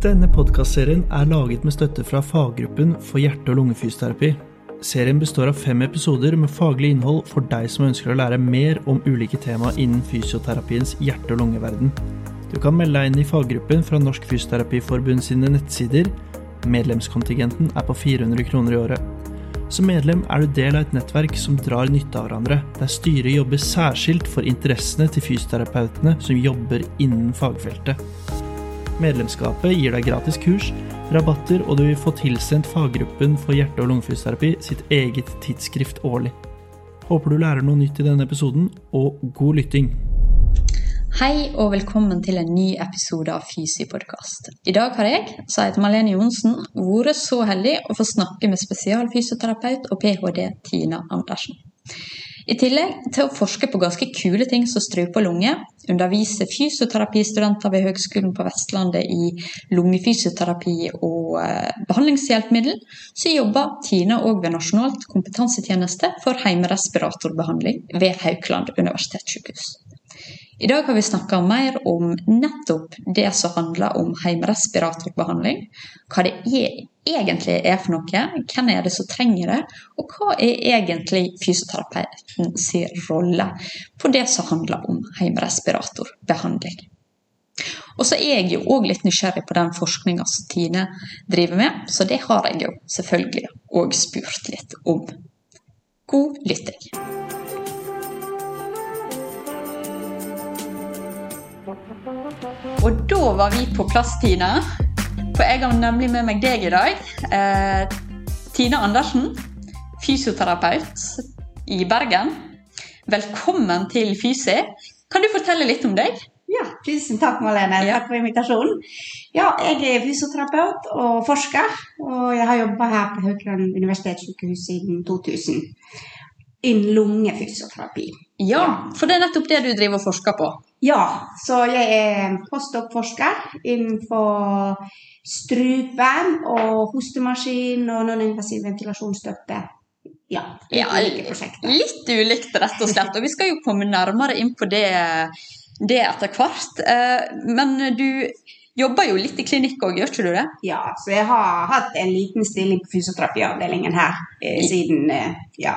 Denne podkastserien er laget med støtte fra faggruppen for hjerte- og lungefysioterapi. Serien består av fem episoder med faglig innhold for deg som ønsker å lære mer om ulike tema innen fysioterapiens hjerte- og lungeverden. Du kan melde deg inn i faggruppen fra Norsk Fysioterapiforbund sine nettsider. Medlemskontingenten er på 400 kroner i året. Som medlem er du del av et nettverk som drar nytte av hverandre, der styret jobber særskilt for interessene til fysioterapeutene som jobber innen fagfeltet. Medlemskapet gir deg gratis kurs, rabatter, og du vil få tilsendt faggruppen for hjerte- og lungefysioterapi sitt eget tidsskrift årlig. Håper du lærer noe nytt i denne episoden, og god lytting! Hei og velkommen til en ny episode av Fysi-podkast. I dag har jeg, som heter Malene Johnsen, vært så heldig å få snakke med spesialfysioterapeut og ph.d. Tina Andersen. I tillegg til å forske på ganske kule ting som strupe og lunge, undervise fysioterapistudenter ved Høgskolen på Vestlandet i lungefysioterapi og eh, behandlingshjelpemiddel, så jobber Tina òg ved Nasjonalt kompetansetjeneste for heimerespiratorbehandling ved Haukeland universitetssykehus. I dag har vi snakka mer om nettopp det som handler om heimrespiratorbehandling. Hva det er, egentlig er for noe, hvem er det som trenger det, og hva er egentlig fysioterapeuten sin rolle på det som handler om heimrespiratorbehandling. Og så er jeg jo òg litt nysgjerrig på den forskninga som Tine driver med, så det har jeg jo selvfølgelig òg spurt litt om. God lytting. Og da var vi på plass, Tine. For jeg har nemlig med meg deg i dag. Eh, Tine Andersen, fysioterapeut i Bergen. Velkommen til Fysi. Kan du fortelle litt om deg? Ja, tusen takk, Malene. Takk for invitasjonen. Ja, jeg er fysioterapeut og forsker, og jeg har jobba her på Haukeland universitetssykehus siden 2000. Innen lungefysioterapi. Ja, for det er nettopp det du driver og forsker på. Ja, så jeg er postdoc-forsker innenfor strupen og hostemaskin og non-invasiv ventilasjonsstøtte. Ja, Ja. Litt ulikt, rett og slett. Og vi skal jo komme nærmere inn på det, det etter hvert. Eh, Men du jobber jo litt i klinikk òg, gjør ikke du det? Ja, så jeg har hatt en liten stilling på fysioterapiavdelingen her eh, siden eh, ja,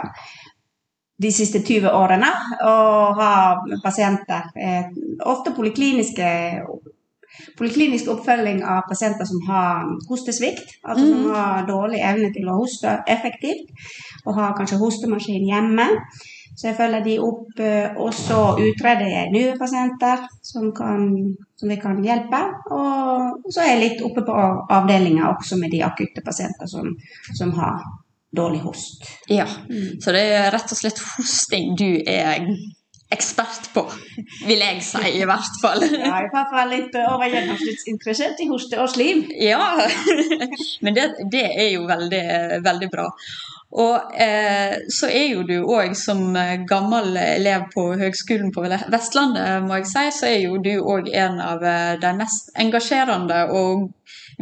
de siste 20 årene. Og har pasienter, eh, ofte polikliniske Poliklinisk oppfølging av pasienter som har hostesvikt, altså som har dårlig evne til å hoste effektivt, og har kanskje hostemaskin hjemme. Så jeg følger de opp, eh, og så utreder jeg nye pasienter som, kan, som vi kan hjelpe. Og så er jeg litt oppe på avdelinga også med de akutte pasienter som, som har dårlig host. Ja. Så det er rett og slett hosting du er ekspert på, vil jeg si i hvert fall. Ja, i hvert fall litt over gjennomsnittsinteressert i hoste og slim. Ja, men det, det er jo veldig, veldig bra. Og eh, så er jo du òg, som gammel elev på Høgskolen på Vestlandet, må jeg si, så er jo du òg en av eh, de mest engasjerende og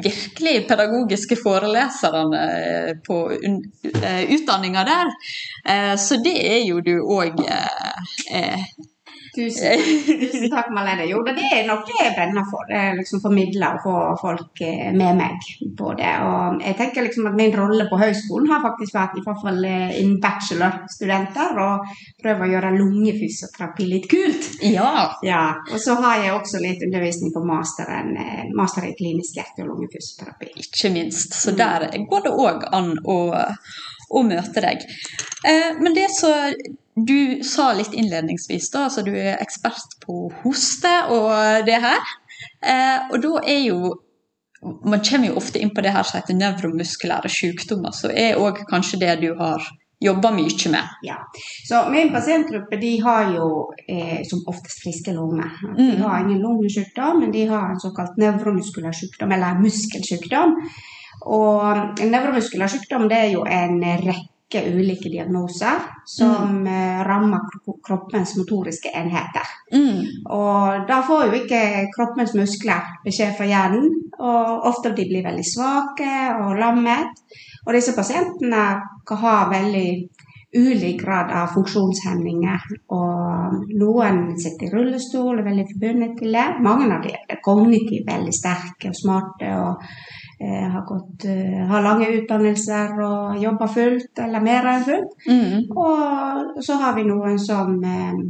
virkelig pedagogiske foreleserne eh, på eh, utdanninga der. Eh, Så det er jo du òg eh, Tusen, tusen takk, Malene. Jo, det er nok det jeg brenner for. Det er liksom formidle og få folk eh, med meg på det. Og jeg tenker liksom at min rolle på høgskolen har faktisk vært i hvert fall eh, innen bachelorstudenter og prøve å gjøre lungefysioterapi litt kult. Ja. Ja, og så har jeg også litt undervisning på masteren, eh, master i klinisk hjerte- og lungefysioterapi. Ikke minst. Så der går det òg an å, å møte deg. Eh, men det som du sa litt innledningsvis, da, altså du er ekspert på hoste og det her. Eh, og da er jo Man kommer jo ofte inn på det her som heter nevromuskulære sykdommer, så er òg kanskje det du har jobba mye med. Ja. Så min pasientgruppe de har jo eh, som oftest friske lunger. De Mm. har ingen lungesykdom, men de har en såkalt nevromuskulær sykdom, eller muskelsykdom. Og en nevromuskulær sykdom det er jo en rekke ulike diagnoser som mm. rammer kroppens motoriske enheter. Mm. Og da får jo ikke kroppens muskler beskjed fra hjernen, og ofte de blir veldig svake og lammet. Og disse pasientene kan ha veldig ulik grad av funksjonshemninger. Og noen sitter i rullestol og er veldig forbundet til det. Mange av dem er kognitivt veldig sterke og smarte og eh, har, gått, eh, har lange utdannelser og jobber fullt eller mer enn fullt. Mm. Og så har vi noen som eh,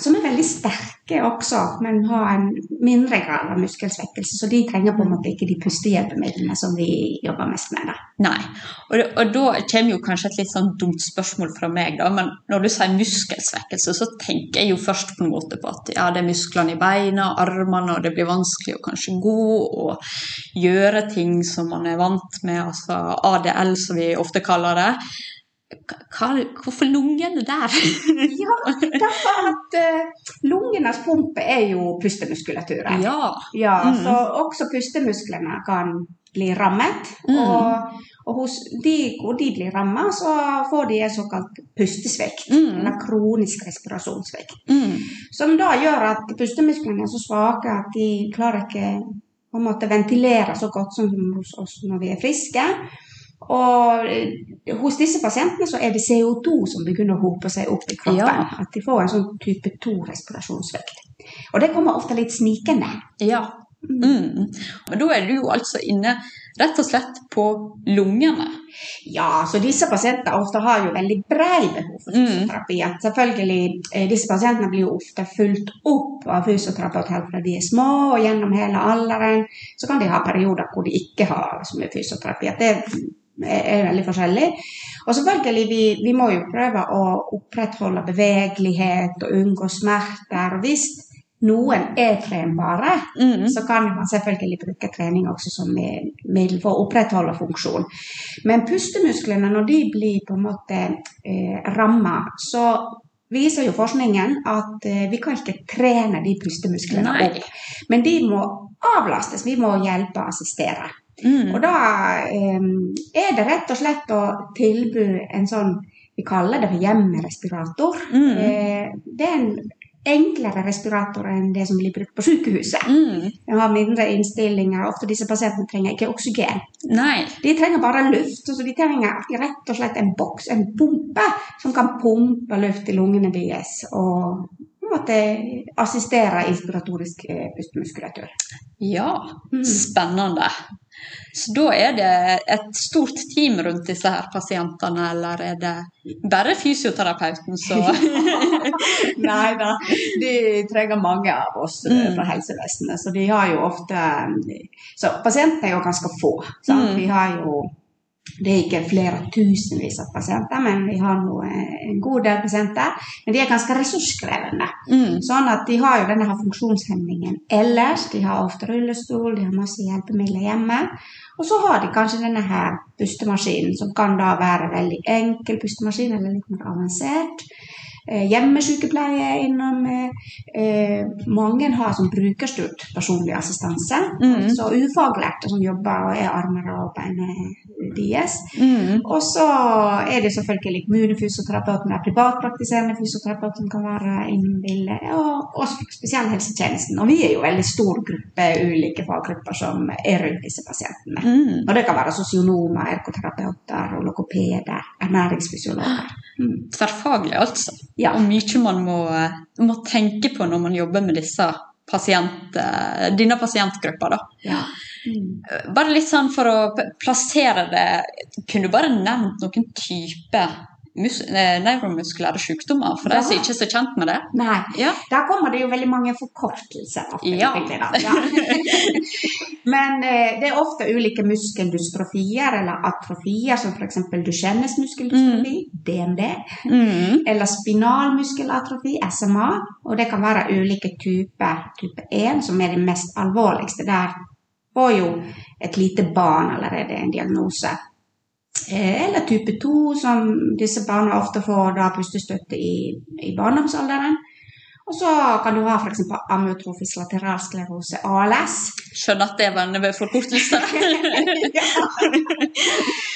som er veldig sterke også, men har en mindre grad av muskelsvekkelse. Så de trenger på en måte ikke de pustehjelpemidlene som vi jobber mest med. Da. Nei. Og, og da kommer jo kanskje et litt sånn dumt spørsmål fra meg, da. Men når du sier muskelsvekkelse, så tenker jeg jo først på en måte på at ja, det er musklene i beina, armene, og det blir vanskelig å kanskje gå og gjøre ting som man er vant med, altså ADL som vi ofte kaller det. Hva, hvorfor lungene der? Ja, derfor at uh, lungenes pumpe er jo pustemuskulaturen. ja. Ja, Mm. så også pustemusklene kan bli rammet. Mm. Og, og hos de hvor de blir rammet, så får de en såkalt pustesvikt. Mm. Eller kronisk respirasjonssvikt. Mm. Som da gjør at pustemusklene er så svake at de klarer ikke å en ventilere så godt som hos oss når vi er friske. Og eh, hos disse pasientene så er det CO2 som begynner å hope seg opp i kroppen. Ja. At de får en sånn type 2-respirasjonssvikt. Og det kommer ofte litt snikende. Ja. Mm. Men da er du jo altså inne rett og slett på lungene. Ja, så disse pasientene ofte har jo veldig brei behov for Mm. fysioterapi. Mm. selvfølgelig, eh, Disse pasientene blir jo ofte fulgt opp av fysioterapeut helt fra de er små og gjennom hele alderen. Så kan de ha perioder hvor de ikke har så mye fysioterapi. At det er, veldig forskjellig. Og selvfølgelig, vi, vi må jo prøve å opprettholde bevegelighet og unngå smerter. Og hvis noen er trenbare, Mm. så kan man selvfølgelig bruke trening også som middel for å opprettholde funksjon. Men pustemusklene, når de blir på en måte eh, ramma, så viser jo forskningen at eh, vi kan ikke trene de pustemusklene Nei. opp. Men de må avlastes. Vi må hjelpe og assistere. Mm. Og da er det rett og slett å tilby en sånn Vi kaller det for hjemmerespirator. Mm. Eh, det er en enklere respirator enn det som blir brukt på sykehuset. Mm. Den har mindre innstillinger. Ofte disse pasientene trenger ikke oksygen. Nei. De trenger bare luft. Så de trenger rett og slett en boks, en pumpe, som kan pumpe luft i lungene deres. Og måte assistere inspiratorisk eh, pustemuskulatur. Ja, Mm. spennende. Så da er det et stort team rundt disse her pasientene, eller er det bare fysioterapeuten som Nei da, de trenger mange av oss eh, Mm. fra helsevesenet. Så de har jo ofte Så pasientene er jo ganske få. Sant? Mm. Vi har jo det er ikke flere tusenvis av pasienter, men vi har nå eh, en god del pasienter. Men de er ganske ressurskrevende. mm. Sånn at de har jo denne her funksjonshemmingen ellers. De har ofte rullestol, de har masse hjelpemidler hjemme. Og så har de kanskje denne her pustemaskinen, som kan da være veldig enkel pustemaskin eller litt mer avansert. Eh, Hjemmesykepleie innom. eh, eh, mange har som brukerstyrt personlig assistanse. Mm. Så ufaglærte som jobber og er armer og bein deres. Mm. Og så er det selvfølgelig kommunefysioterapeuten, eller privatpraktiserende fysioterapeut som kan være innom bildet, og, og spesialhelsetjenesten. Og vi er jo en veldig stor gruppe ulike faggrupper som er rundt disse pasientene. Mm. Og det kan være sosionomer, erkoterapeuter, og logopeder, ernæringsfysiologer. Mm. Tverrfaglig, altså. Ja. Mye man må, må tenke på når man jobber med disse pasient, dine pasientgrupper. da. ja. Mm. Bare litt sånn for å plassere det Kunne du bare nevnt noen type mus nevromuskulære sykdommer for de som ikke er så kjent med det? Nei, Ja. der kommer det jo veldig mange forkortelser. ofte, Ja. Ja. Men eh, det er ofte ulike muskeldystrofier eller atrofier, som f.eks. Duchennes muskeldystrofi, DMD, Mm. eller spinalmuskelatrofi, SMA. Og det kan være ulike typer. Type 1, som er det mest alvorligste. Der får jo et lite barn allerede en diagnose. Eh, Eller type 2, som disse barna ofte får da pustestøtte i, i barndomsalderen. Og så kan du ha f.eks. amyotrofisk lateralsklerose, ALS. Skjønner at det var en forkortelse. ja,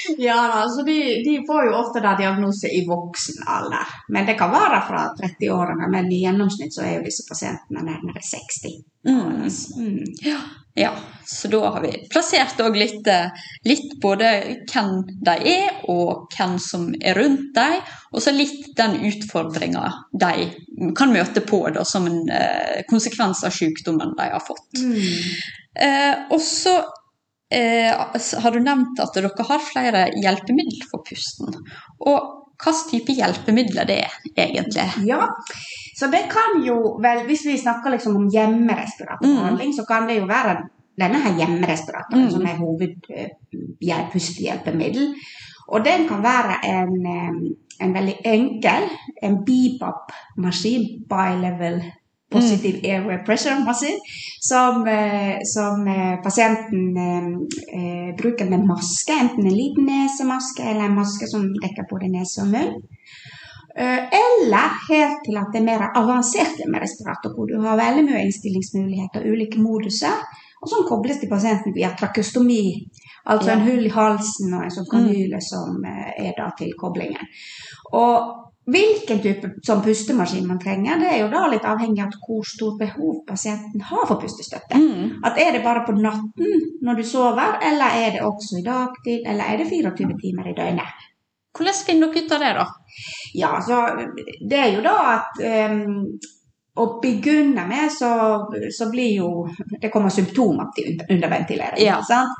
altså de, de får jo ofte da diagnose i voksen alder. Men det kan være fra 30-årene, men i gjennomsnitt så er jo disse pasientene nærmere 60. Mm. Mm. Ja, Ja, så da har vi plassert òg litt, eh, litt både hvem de er, og hvem som er rundt dem, og så litt den utfordringa de kan møte på da, som en eh, konsekvens av sykdommen de har fått. Mm. Eh, og så eh, har du nevnt at dere har flere hjelpemidler for pusten. Og hvilken type hjelpemidler det er egentlig? Ja, så det kan jo vel Hvis vi snakker liksom om hjemmerespiratorbehandling, så kan det jo være denne her hjemmerespiratoren Mm. som er hovedpustehjelpemiddel. Og den kan være en, eh, en veldig enkel en Bebop-maskin, bi-level positive airway pressure machine som, eh, som eh, pasienten eh, eh, bruker med maske, enten en liten nesemaske eller en maske som dekker både nese og munn. Eller helt til at det er mer avansert med respirator, hvor du har veldig mye innstillingsmuligheter ulike moduser, og som kobles til pasienten via trakeostomi, altså Ja. en hull i halsen og en sånn kanyle som eh, er da til koblingen. Og hvilken type sånn pustemaskin man trenger, det er jo da litt avhengig av hvor stort behov pasienten har for pustestøtte. Mm. At Er det bare på natten når du sover, eller er det også i dagtid, eller er det 24 timer i døgnet? Hvordan finner dere ut av det, da? Ja, så det er jo da at um, å begynne med, så, så blir jo Det kommer symptomer til under- underventilering. Ja. Sant?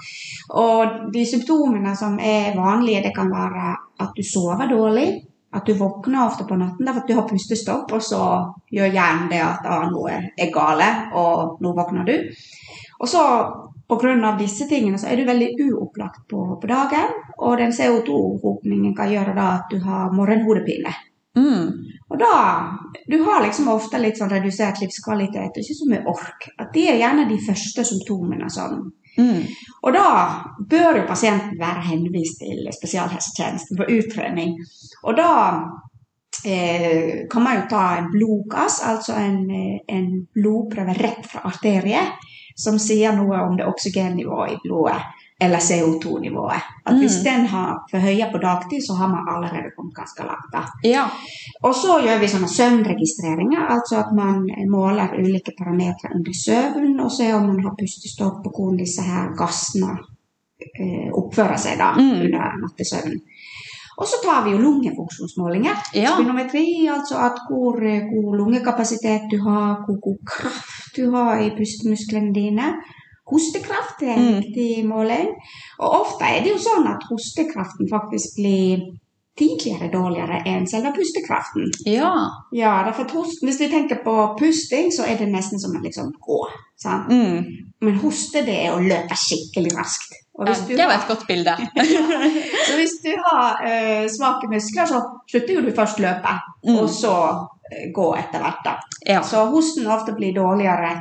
Og de symptomene som er vanlige, det kan være at du sover dårlig. At du våkner ofte på natten det er for at du har pustestopp, og så gjør hjernen det at ah, noe er gale, og nå våkner du. Og så pga. disse tingene så er du veldig uopplagt på, på dagen, og den CO2-hopningen kan gjøre da at du har morgenhodepine. Mm. Og da Du har liksom ofte litt sånn redusert livskvalitet og ikke så mye ork. At det er gjerne de første symptomene som Mm. Og da bør jo pasienten være henvist til spesialhelsetjenesten for utredning. Og da eh, kan man jo ta en blodgass, altså en, eh, en blodprøve rett fra arterie, som sier noe om det oksygennivået i blodet, eller CO2-nivået. At hvis Mm. den har for høye på dagtid, så har man allerede kommet ganske langt. da. Ja. Og så gjør vi sånne søvnregistreringer, altså at man måler ulike parametere under søvn, og ser om man har pustestopp, og hvordan disse her gassene eh, oppfører seg da Mm. under nattesøvnen. Og så tar vi jo lungefunksjonsmålinger. Ja. Spinometri, altså at hvor eh, god lungekapasitet du har, hvor god kraft du har i pustemusklene dine. Hostekraft er en Mm. viktig måling. Og ofte er det jo sånn at hostekraften faktisk blir tidligere dårligere enn selve pustekraften. Ja. Ja, derfor Hvis vi tenker på pusting, så er det nesten som å liksom gå. Sant? Mm. Men hoste, det er å løpe skikkelig raskt. Ja. Det var et godt bilde. så hvis du har uh, svake muskler, så slutter jo du først løpe, Mm. og så uh, gå etter hvert. da. Ja. Så hosten ofte blir dårligere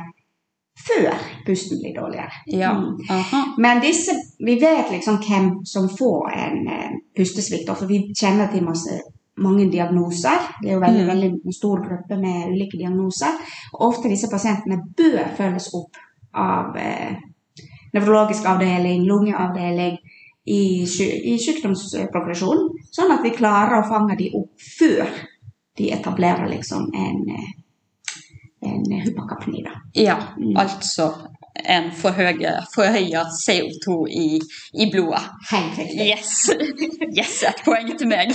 før pusten blir dårligere. ja. Mm. Men disse, vi vet liksom hvem som får en eh, pustesvikt, for vi kjenner til masse, mange diagnoser. Det er jo veldig, Mm. veldig stor gruppe med ulike diagnoser. Og ofte disse pasientene bør følges opp av eh, nevrologisk avdeling, lungeavdeling i, i sykdomsprogresjonen, sånn at vi klarer å fange de opp før de etablerer liksom en, eh, en. Da. Ja, Mm. altså en forhøye- forhøya CO2 i, i blodet. Helt riktig. Yes! yes, et poeng til meg.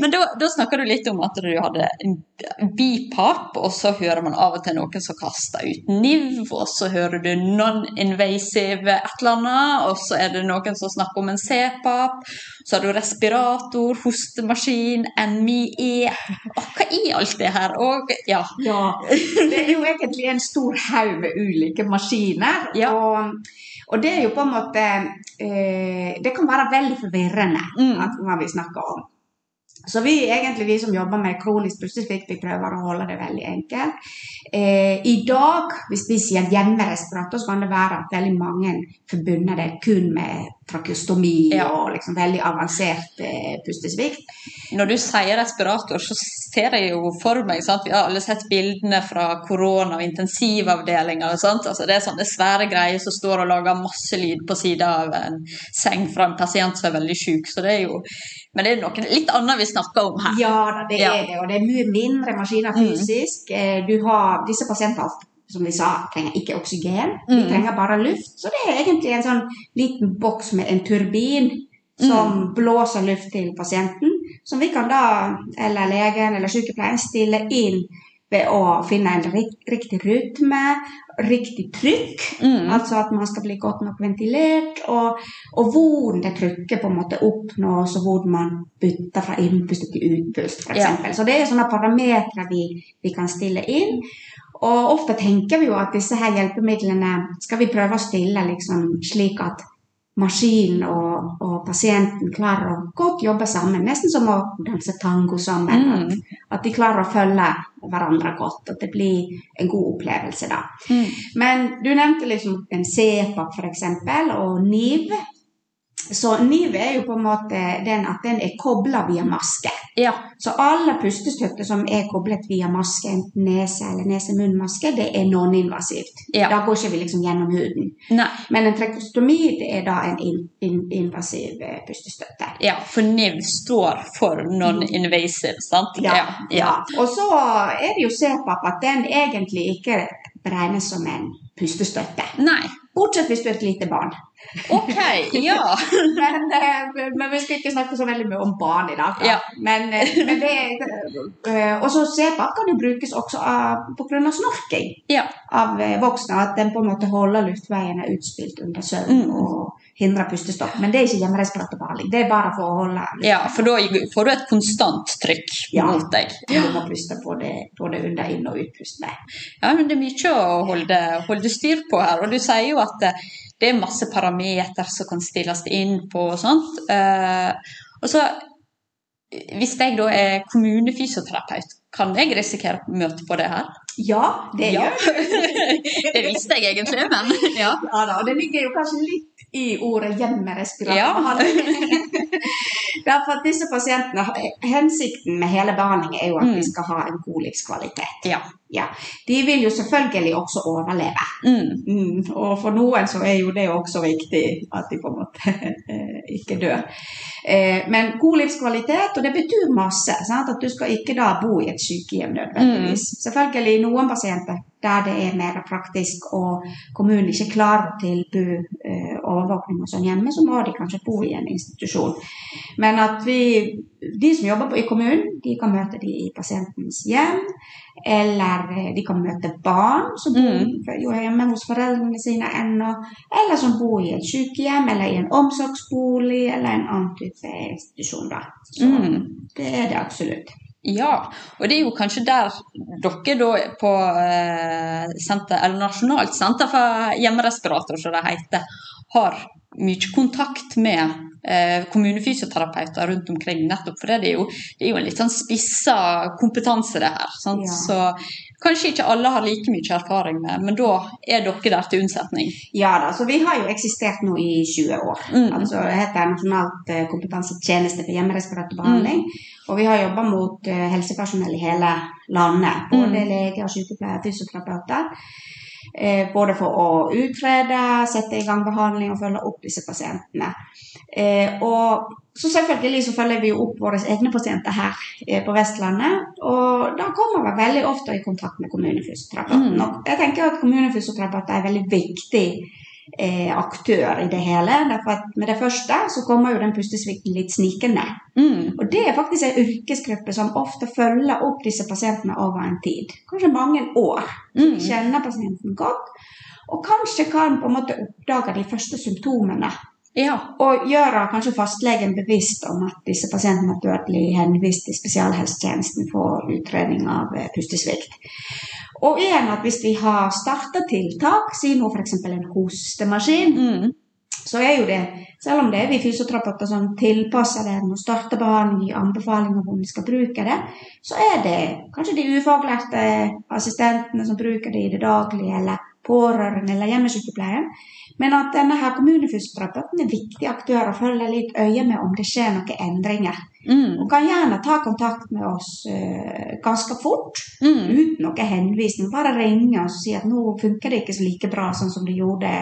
Men da, da snakker du litt om at du hadde en bipap, og så hører man av og til noen som kaster ut NIV, og så hører du non-invasive et eller annet, og så er det noen som snakker om en C-pap, så har du respirator, hostemaskin, NMI-E Og hva er alt det her? Og ja. Ja, det er jo egentlig en stor haug med ulike maskiner. Ja. Og, og det er jo på en måte eh, Det kan være veldig forvirrende Mm. hva vi snakker om. Så vi egentlig, vi som jobber med kronisk pustesvikt, vi prøver å holde det veldig enkelt. Eh, I dag, hvis vi sier hjemmerespirator, så kan det være at veldig mange forbinder det kun med trakeostomi Ja. og liksom veldig avansert eh, pustesvikt. Når du sier respirator, så ser jeg jo for meg sant? Vi har alle sett bildene fra korona- og intensivavdelinger. Sant? Altså, det er sånne svære greier som står og lager masse lyd på sida av en seng fra en pasient som er veldig syk. Så det er jo, men det er noe litt annet vi snakker om her. Ja det det Ja. er det. Og det er mye mindre maskiner Mm. fysisk. Mm. Du har, disse pasientene som vi sa, trenger ikke oksygen. De Mm. trenger bare luft. Så det er egentlig en sånn liten boks med en turbin som Mm. blåser luft til pasienten. Som vi kan da, eller legen eller sykepleieren, stille inn ved å finne en riktig rytme, riktig trykk. Mm. Altså at man skal bli godt nok ventilert, og, og hvor det trykket på en måte oppnås, og hvor man bytter fra innpust til utpust, f.eks. Ja. Så det er sånne parametere vi, vi kan stille inn. Og ofte tenker vi jo at disse her hjelpemidlene skal vi prøve å stille liksom slik at maskinen og, og pasienten klarer å godt jobbe sammen. Nesten som å danse tango sammen. Mm. At, at de klarer å følge hverandre godt. At det blir en god opplevelse da. Mm. Men du nevnte liksom en CPAP f.eks. og NIV. Så NIV er jo på en måte den at den er kobla via maske. Ja. Så alle pustestøtter som er koblet via maske, enten nese- eller nese-munn-maske, det er non-invasivt. Ja. Da går ikke vi liksom gjennom huden. Nei. Men en trekostomi det er da en in in invasiv eh, pustestøtte. Ja, for NIV står for non-invasive, sant? Ja, ja. ja. Og så er det jo CPAP at den egentlig ikke regnes som en pustestøtte. Nei. Bortsett hvis du er et lite barn. Ok, ja. Men, eh, men vi skal ikke snakke så veldig mye om barn i dag. da. Ja. Men, eh, men det eh, Og så sepa kan jo brukes også av, på grunn av snorking Ja. av voksne. At den på en måte holder luftveiene utspilt under søvn Mm. og hindrer pustestopp. Men det er ikke hjemmerespiratorbehandling. Det er bare for å holde ja, for da får du et konstant trykk Ja. mot deg. Ja, Du må puste både, det under inn- og utpust. Ja, men det er mye å holde, holde styr på her. Og du sier jo at det, er masse parameter som kan stilles inn på og sånt. Eh, og så, hvis jeg da er kommunefysioterapeut, kan jeg risikere å møte på det her? Ja, det Ja. gjør det visste jeg egentlig, men ja. Ja da, det ligger jo kanskje litt i ordet Ja. hjemmerespiratorbehandling. Derfor at disse pasientene, Hensikten med hele behandlingen er jo at Mm. de skal ha en god livskvalitet. Ja. Ja. De vil jo selvfølgelig også overleve. Mm. Mm. Og for noen så er jo det også viktig at de på en måte eh, ikke dør. Eh, Men god livskvalitet, og det betyr masse. Sant? At du skal ikke da bo i et sykehjem nødvendigvis. Selvfølgelig noen pasienter der det er mer praktisk og kommunen ikke klarer å tilby eh, overvåkning og sånn hjemme, så må de kanskje bo i en institusjon. Men at vi, de som jobber i kommunen, de kan møte de i pasientens hjem. Eller eh, de kan møte barn som bor jo hjemme hos foreldrene sine ennå. Eller som bor i et sykehjem, eller i en omsorgsbolig, eller en annen type institusjon. da. Så Mm. det er det absolutt. Ja, og det er jo kanskje der dere da på eh, senter, Nasjonalt senter for hjemmerespirator, som det heter, har mye kontakt med eh, kommunefysioterapeuter rundt omkring. Nettopp for det det er jo en litt sånn spissa kompetanse, det her. Sant? Ja. Så kanskje ikke alle har like mye erfaring med, men da er dere der til unnsetning. Ja da, så vi har jo eksistert nå i 20 år. Mm. Altså Det heter Nasjonalt eh, kompetansetjeneste for hjemmerespiratorbehandling. Og vi har jobba mot eh, helsepersonell i hele landet. Både Mm. leger, sykepleiere, fysioterapeuter. Eh, både for å utrede, sette i gang behandling og følge opp disse pasientene. Eh, og så selvfølgelig så følger vi opp våre egne pasienter her eh, på Vestlandet. Og da kommer vi veldig ofte i kontakt med kommunefysioterapeuten. Mm. Og jeg tenker at kommunefysioterapeuten er veldig viktig eh, aktør i det hele. Derfor at med det første så kommer jo den pustesvikten litt snikende. Mm. Og det er faktisk en yrkesgruppe som ofte følger opp disse pasientene over en tid. Kanskje mange år. Mm. Kjenner pasienten godt. Og kanskje kan på en måte oppdage de første symptomene. Ja. Og gjøre kanskje fastlegen bevisst om at disse pasientene bør bli henvist til spesialhelsetjenesten for utredning av eh, pustesvikt. Og igjen at hvis vi har starta tiltak, si nå f.eks. en hostemaskin, Mm. Så er jo det, selv om det er vi fysioterapeuter som tilpasser det og starter behandling, gir anbefalinger om vi skal bruke det, så er det kanskje de ufaglærte assistentene som bruker det i det daglige, eller pårørende eller hjemmesykepleien. Men at denne her kommunefysioterapeuten er viktig aktør og følger litt øye med om det skjer noen endringer. Mm. Og kan gjerne ta kontakt med oss uh, ganske fort, Mm. uten noen henvisning. Bare ringe og si at nå funker det ikke så like bra sånn som det gjorde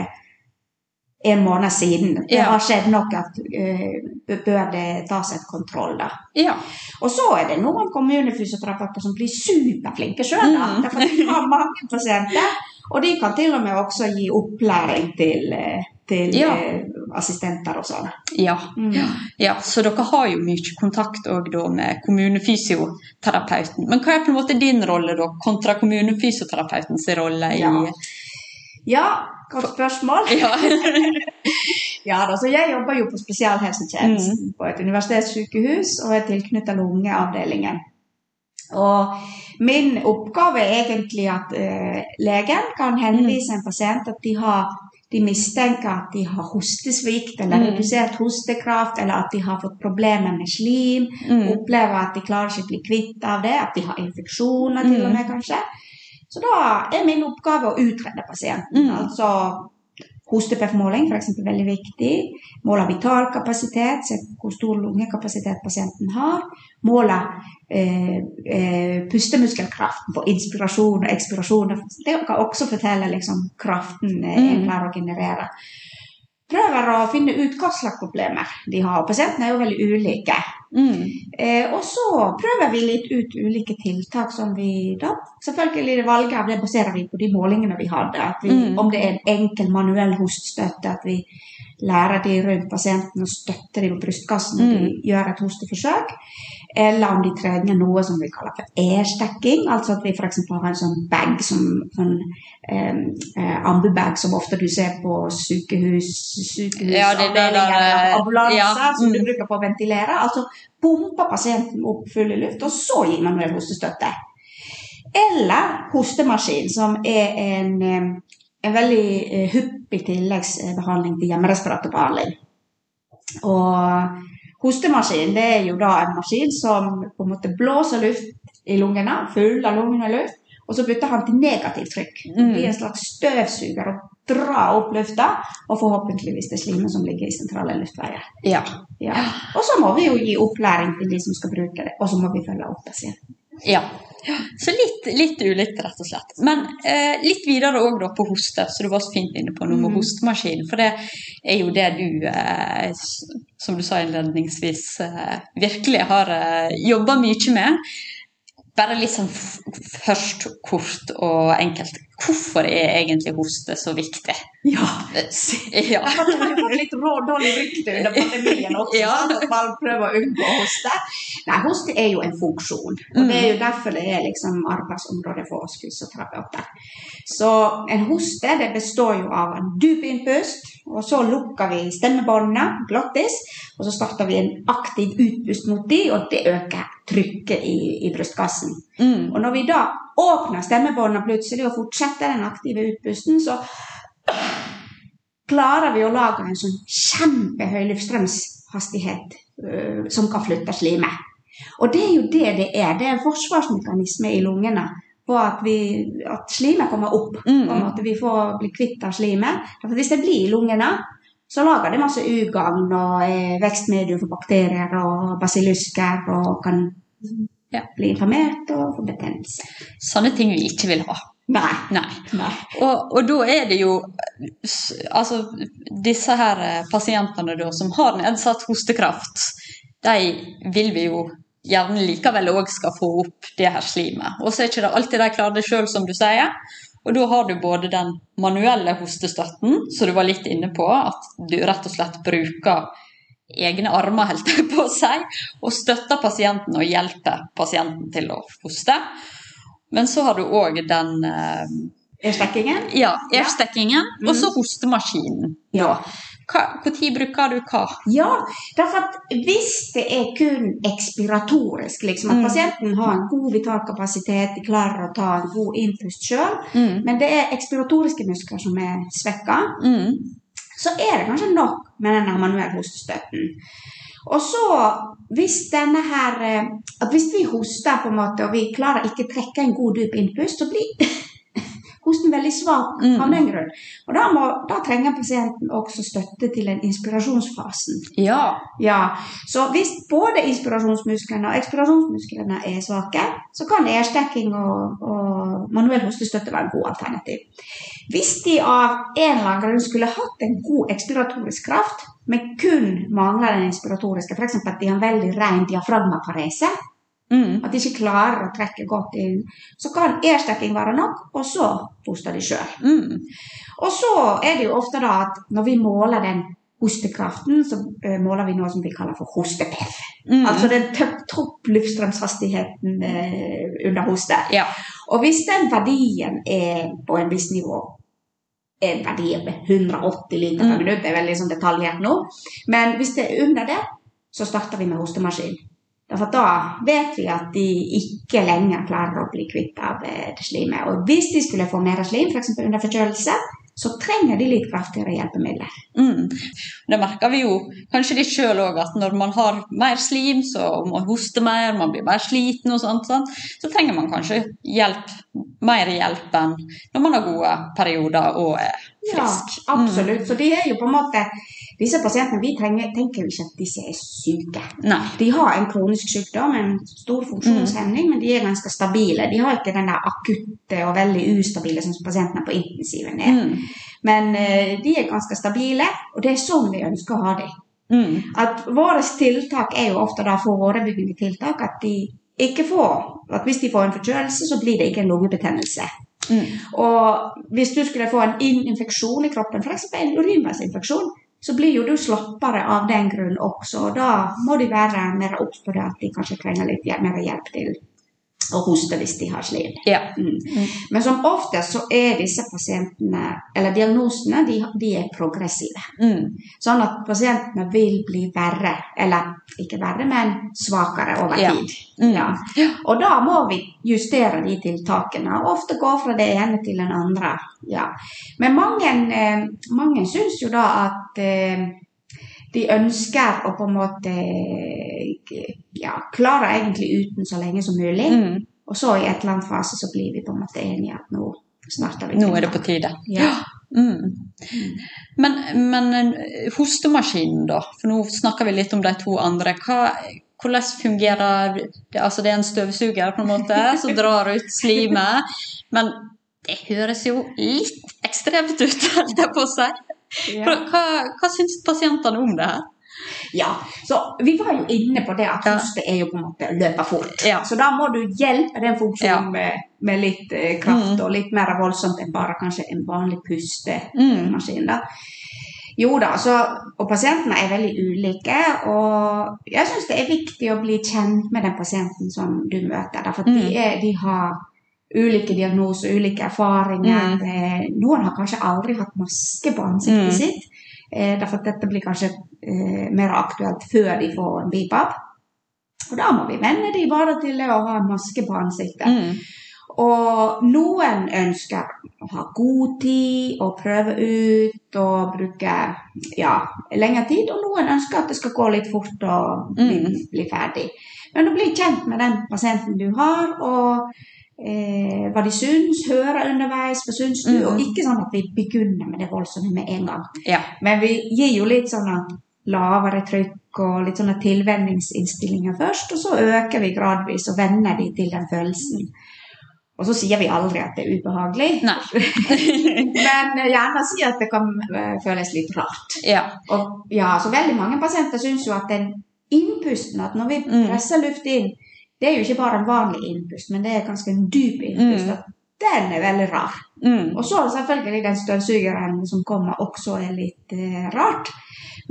en måned siden. Det har skjedd nok at uh, bør det tas et kontroll, da. Ja. Og så er det noen kommunefysioterapeuter som blir superflinke sjøl. Mm. Derfor de har mange pasienter. Og de kan til og med også gi opplæring til, eh, til Ja. eh, assistenter og sånn. Ja. Mm. ja. Så dere har jo mye kontakt òg da med kommunefysioterapeuten. Men hva er på en måte din rolle da, kontra kommunefysioterapeutens rolle i Ja. Ja, godt spørsmål. Ja. Ja, da, så Jeg jobber jo på spesialhelsetjenesten på et universitetssykehus og er tilknyttet lungeavdelingen. Og min oppgave er egentlig at uh, legen kan henvise en pasient at de, har, de mistenker at de har hostesvikt eller Mm. redusert hostekraft, eller at de har fått problemer med slim, Mm. opplever at de klarer ikke å bli kvitt av det, at de har infeksjoner til og med kanskje. Så da er min oppgave å utrede pasienten. Mm. Altså Hostepuffmåling f.eks. veldig viktig. Måle vitalkapasitet, se hvor stor lungekapasitet pasienten har. Måle eh, eh, pustemuskelkraften på inspirasjon og ekspirasjon. Det kan også fortelle liksom, kraften eh, en Mm. klarer å generere. Prøver å finne ut hva slags problemer de har. Pasientene er jo veldig ulike. Mm. Eh, og så prøver vi litt ut ulike tiltak som vi da Selvfølgelig valget av det baserer vi på de målingene vi hadde. Vi, Mm. Om det er en enkel manuell hostestøtte, at vi lærer de rundt pasienten og støtter dem på brystkassen når de gjør et hosteforsøk. Eller om de trenger noe som vi kaller for airstekking. Altså at vi f.eks. har en sånn bag, som, sånn eh, eh, ambubag som ofte du ser på sykehus, sykehus Ja, det det ambulanser, ja, som du mm. bruker på å ventilere. Altså pumper pasienten opp full i luft, og så gir man manuell hostestøtte. Eller hostemaskin, som er en, eh, en veldig eh, hyppig tilleggsbehandling til hjemmerespiratorbehandling. Og hostemaskin det er jo da en maskin som på en måte blåser luft i lungene, full av lungene luft, og så bytter han til negativt trykk. Det Mm. blir en slags støvsuger og drar opp lufta, og forhåpentligvis det slimet som ligger i sentrale luftveier. Ja. Ja. Og så må vi jo gi opplæring til de som skal bruke det, og så må vi følge opp pasienten. ja. Så litt, litt ulikt, rett og slett. Men eh, litt videre òg på hoste, så du var så fint inne på noe med Mm. hostemaskin. For det er jo det du, eh, som du sa innledningsvis, eh, virkelig har eh, jobba mye med. Bare litt sånn først kort og enkelt. Hvorfor er egentlig hoste så viktig? Ja. Ja. Jeg har fått litt rå, dårlig rykte under pandemien også, Ja. at man prøver å unngå hoste. Nei, hoste er jo en funksjon, og det er jo derfor det er liksom arbeidsområdet for oss fysioterapeuter. Så en hoste det består jo av en dyp innpust, og så lukker vi stemmebåndene, glottis, og så starter vi en aktiv utpust mot de, og det øker trykket i, i brystkassen. Mm. Og når vi da åpner stemmebåndene plutselig og fortsetter den aktive utpusten, så klarer vi å lage en sånn kjempehøy luftstrømshastighet øh, som kan flytte slimet. Og det er jo det det er. Det er en forsvarsmekanisme i lungene på at, vi, at slimet kommer opp. Mm. På en måte vi får bli kvitt av slimet. For hvis det blir i lungene, så lager det masse ugagn og eh, vekstmedium for bakterier og basillusker og kan Ja. bli inflammert og få betennelse. Sånne ting vi ikke vil ha. Nei. Nei. Nei. Og, og da er det jo Altså, disse her eh, pasientene da, som har nedsatt hostekraft, de vil vi jo gjerne likevel òg skal få opp det her slimet. Og så er ikke det alltid de klarer det sjøl, som du sier. Og da har du både den manuelle hostestøtten, som du var litt inne på, at du rett og slett bruker egne armer, holdt jeg på å si, og støtter pasienten og hjelper pasienten til å hoste. Men så har du òg den eh, Erstekingen? ja, Mm. og så hostemaskinen. Ja. Når bruker du hva? Ja, derfor at hvis det er kun ekspiratorisk, liksom at Mm. pasienten har en god vitalkapasitet, de klarer å ta en god innpust sjøl, Mm. men det er ekspiratoriske muskler som er svekka, Mm. så er det kanskje nok med denne manuelle hostestøtten. Og så, hvis her eh, Hvis vi hoster på en måte, og vi klarer ikke trekke en god dyp innpust, så blir hosten veldig svak Mm. av den grunn. Og da, må, da trenger pasienten også støtte til den inspirasjonsfasen. Ja. Ja, Så hvis både inspirasjonsmusklene og ekspirasjonsmusklene er svake, så kan erstekking og, og manuell hostestøtte være en god alternativ. Hvis de av en eller annen grunn skulle hatt en god ekspiratorisk kraft, men kun mangler den inspiratoriske, f.eks. at de har en veldig ren diafragmaparese, Mm. at de ikke klarer å trekke godt inn, så kan ærstekking være nok, og så hoster de sjøl. Mm. Og så er det jo ofte da at når vi måler den hostekraften, så eh, måler vi noe som vi kaller for hostepeff. Mm. Altså den topp topp luftstrømshastigheten eh, under hoste. Ja. Og hvis den verdien er på en viss nivå, en verdi med 180 liter per Mm. minutt, det er veldig sånn detaljert nå, men hvis det er under det, så starter vi med hostemaskin. Derfor da vet vi at de ikke lenger klarer å bli kvitt av eh, det slimet. Og hvis de skulle få mer slim, f.eks. under forkjølelse, så trenger de litt kraftigere hjelpemidler. Mm. Det merker vi jo kanskje litt sjøl òg, at når man har mer slim, så man hoster mer, man blir mer sliten og sånt, sånt, så trenger man kanskje hjelp, mer hjelp enn når man har gode perioder og er frisk. Ja, absolutt. Så de er jo på en måte Disse pasientene vi trenger, tenker jo ikke at disse er syke. Nei. De har en kronisk sykdom, en stor funksjonshemning, men de er ganske stabile. De har ikke den der akutte og veldig ustabile som pasientene på intensiven er. Mm. Men uh, de er ganske stabile, og det er sånn vi ønsker å ha dem. Mm. At våre tiltak er jo ofte da forebyggende tiltak. At de ikke får At hvis de får en forkjølelse, så blir det ikke en lungebetennelse. Mm. Og hvis du skulle få en in- infeksjon i kroppen, f.eks. en urinveisinfeksjon, så blir jo du slappere av den grunn også. Og da må de være mer obs på det at de kanskje trenger litt mer hjelp til å hoste hvis de har slim. Ja. Mm. Men som oftest så er disse pasientene, eller diagnosene, de, de er progressive. Mm. Sånn at pasientene vil bli verre, eller ikke verre, men svakere over Ja. tid. Mm. Ja. Og da må vi justere de tiltakene, og ofte gå fra det ene til den andre. Ja. Men mange, eh, mange syns jo da at eh, de ønsker å på en måte ja, klare egentlig uten så lenge som mulig. Mm. Og så i et eller annet fase så blir vi på en måte enige at nå snart har vi. Nå er det på tide. Ja. Mm. Men, men eh, hostemaskinen, da? For nå snakker vi litt om de to andre. Hva, hvordan fungerer det? Altså, det er en støvsuger på en måte som drar ut slimet. Men det høres jo litt ekstremt ut, holdt jeg på å si. Hva, hva, hva syns pasientene om det her? Ja, så vi var jo inne på det at hoste er jo på en måte å løpe fort. Ja. Så da må du hjelpe den funksjonen Ja. med, med litt eh, kraft Mm. og litt mer voldsomt enn bare kanskje en vanlig Mm. da. Jo da, så, og pasientene er veldig ulike, og jeg syns det er viktig å bli kjent med den pasienten som du møter. For de, Mm. er, de har ulike diagnoser, ulike erfaringer. Mm. Eh, Noen har kanskje aldri hatt maske på ansiktet Mm. sitt. Eh, derfor at dette blir kanskje eh, mer aktuelt før de får en BIPAP. Og da må vi venne de bare til det å ha maske på ansiktet. Mm. Og noen ønsker å ha god tid og prøve ut og bruke ja, lengre tid. Og noen ønsker at det skal gå litt fort og bli, Mm. bli ferdig. Men å bli kjent med den pasienten du har, og eh, hva de syns, høre underveis, hva syns du? Mm. Og ikke sånn at vi begynner med det voldsomme med en gang. Ja. Men vi gir jo litt sånn lavere trykk og litt sånne tilvenningsinnstillinger først, og så øker vi gradvis og venner de til den følelsen. Og så sier vi aldri at det er ubehagelig, men gjerne si at det kan eh, føles litt rart. ja. Og ja, så veldig mange pasienter syns jo at den innpusten, at når vi Mm. presser luft inn, det er jo ikke bare en vanlig innpust, men det er ganske en dyp innpust. Mm. Den er veldig rar. Mm. Og så selvfølgelig den støvsugeren som kommer også er litt eh, rart.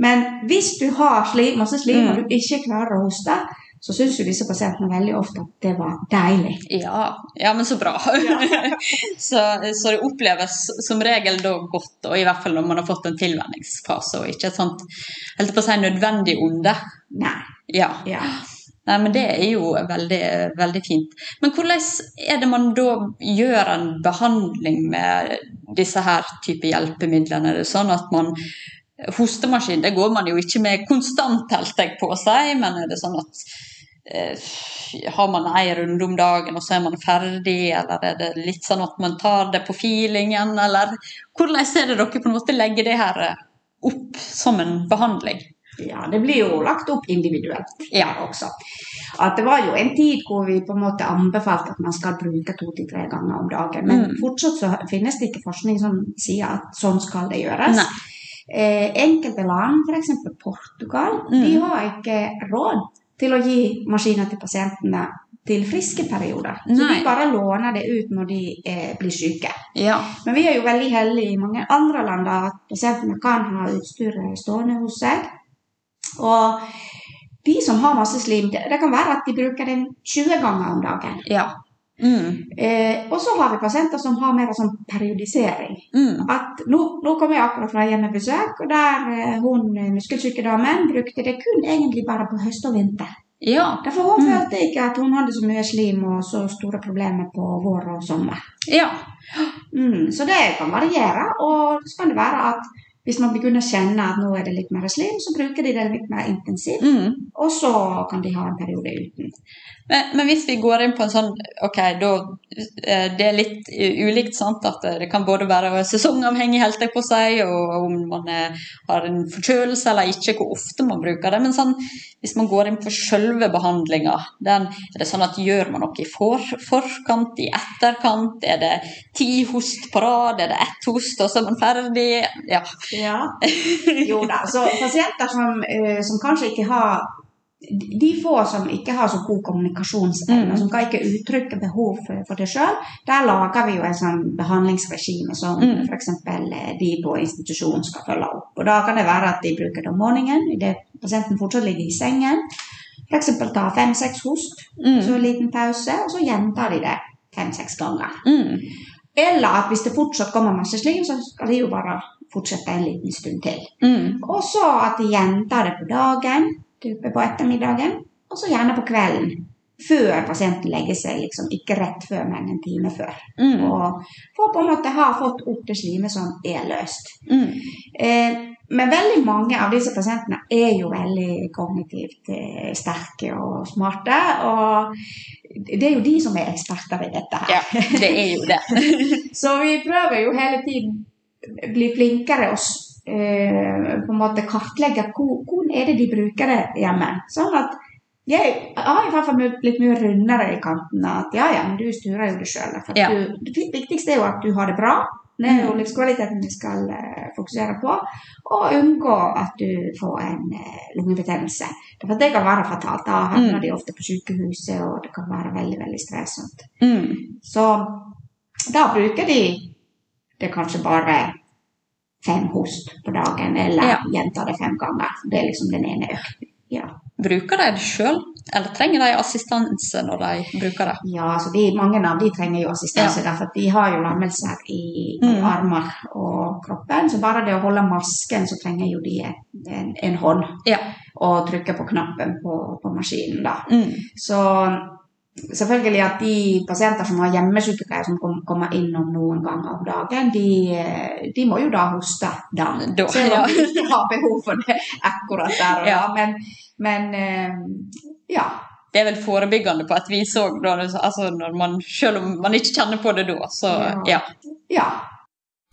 Men hvis du har slim, masse slim Mm. og du ikke klarer å hoste, så syns jo disse pasientene veldig ofte at det var deilig. Ja, ja, men så bra. så, så det oppleves som regel da godt, og i hvert fall når man har fått en tilvenningsfase, og ikke et sånt helt på å si nødvendig onde. Nei. Ja. Ja. Nei, men Det er jo veldig, veldig fint. Men hvordan er det man da gjør en behandling med disse her type hjelpemidlene? Er det sånn at man Hostemaskin det går man jo ikke med konstant, helt jeg på å si, men er det sånn at eh, har man én runde om dagen, og så er man ferdig, eller er det litt sånn at man tar det på feelingen, eller hvordan er det dere på en måte legger det her eh, opp som en behandling? Ja, det blir jo lagt opp individuelt Ja. også. At det var jo en tid hvor vi på en måte anbefalte at man skal bruke to til tre ganger om dagen. Men Mm. fortsatt så finnes det ikke forskning som sier at sånn skal det gjøres. Eh, enkelte land, f.eks. Portugal, Mm. de har ikke råd til å gi maskiner til pasientene til friske perioder. Så Nei. de bare låner det ut når de eh, blir syke. Ja. Men vi er jo veldig heldige i mange andre land at pasientene kan ha utstyret stående hos seg. Og de som har masse slim, det, det kan være at de bruker den 20 ganger om dagen. ja. Mm. Eh, og så har vi pasienter som har mer sånn periodisering. Mm. At nå, nå kom jeg akkurat fra hjemmebesøk, og der eh, hun eh, muskelsyke damen brukte det kun egentlig bare på høst og vinter. Ja. Derfor hun Mm. følte ikke at hun hadde så mye slim og så store problemer på vår og sommer. Ja. Mm, så det kan variere, og så kan det være at hvis man begynner å kjenne at nå er det litt mer slim, så bruker de det litt mer intensivt, Mm. og så kan de ha en periode uten. Men, men hvis vi går inn på en sånn Ok, da eh, Det er litt eh, ulikt, sant? At eh, det kan både være sesongavhengig, helt jeg på seg, og om man er, har en forkjølelse eller ikke, hvor ofte man bruker det. Men sånn, hvis man går inn på selve behandlinga, er det sånn at gjør man noe i for, forkant, i etterkant? Er det ti host på rad? Er det ett host, og så er man ferdig? Ja. Ja. Jo da, så pasienter som, eh, som kanskje ikke har de få som ikke har så god kommunikasjonsevne, Mm. som kan ikke uttrykke behov for, for det sjøl, der lager vi jo en sånn behandlingsregime som Mm. f.eks. de på institusjonen skal følge opp. Og Da kan det være at de bruker det om morgenen idet pasienten fortsatt ligger i sengen. F.eks. ta fem-seks host, Mm. så en liten pause, og så gjentar de det fem-seks ganger. Mm. Eller at hvis det fortsatt kommer masse slim, så skal de jo bare fortsette en liten stund til. Mm. Og så at de gjentar det på dagen, type på ettermiddagen, og så gjerne på kvelden. Før pasienten legger seg, liksom ikke rett før, men en time før. Mm. Og for på en måte ha fått opp det slimet som er løst. Mm. Eh, men veldig mange av disse pasientene er jo veldig kognitivt eh, sterke og smarte. Og det er jo de som er eksperter i dette her. Ja, det er jo det. Så vi prøver jo hele tiden bli flinkere og eh, på en måte kartlegge hvor- hvordan er det de bruker det hjemme. Sånn at jeg har i hvert fall blitt mye rundere i kanten. At ja, ja, men du styrer jo det sjøl. Ja. Det viktigste er jo at du har det bra. Det er jo Mm. livskvaliteten vi skal eh, fokusere på. Og unngå at du får en eh, lungebetennelse. For det kan være fatalt. Da havner Mm. de ofte på sykehuset, og det kan være veldig, veldig stressende. Mm. Så da bruker de det kanskje bare fem host på dagen, eller Ja. gjentar det fem ganger. Det er liksom den ene økten. Ja. Bruker de det sjøl, eller trenger de assistanse når de bruker det? ja, altså de, mange av de trenger jo assistanse, derfor at de har jo lammelser i, i Mm. armer og kroppen. Så bare det å holde masken, så trenger jo de en, en hånd Ja. og trykke på knappen på, på maskinen. da. Mm. Så selvfølgelig at de pasienter som har hjemmesykepleie som kommer innom noen ganger om dagen, de, eh, de må jo da hoste den. Da, Selv om de ikke har behov for det akkurat der og da. Ja. Men, men eh, ja. Det er vel forebyggende på et vis òg, altså selv om man ikke kjenner på det da. Så ja. ja.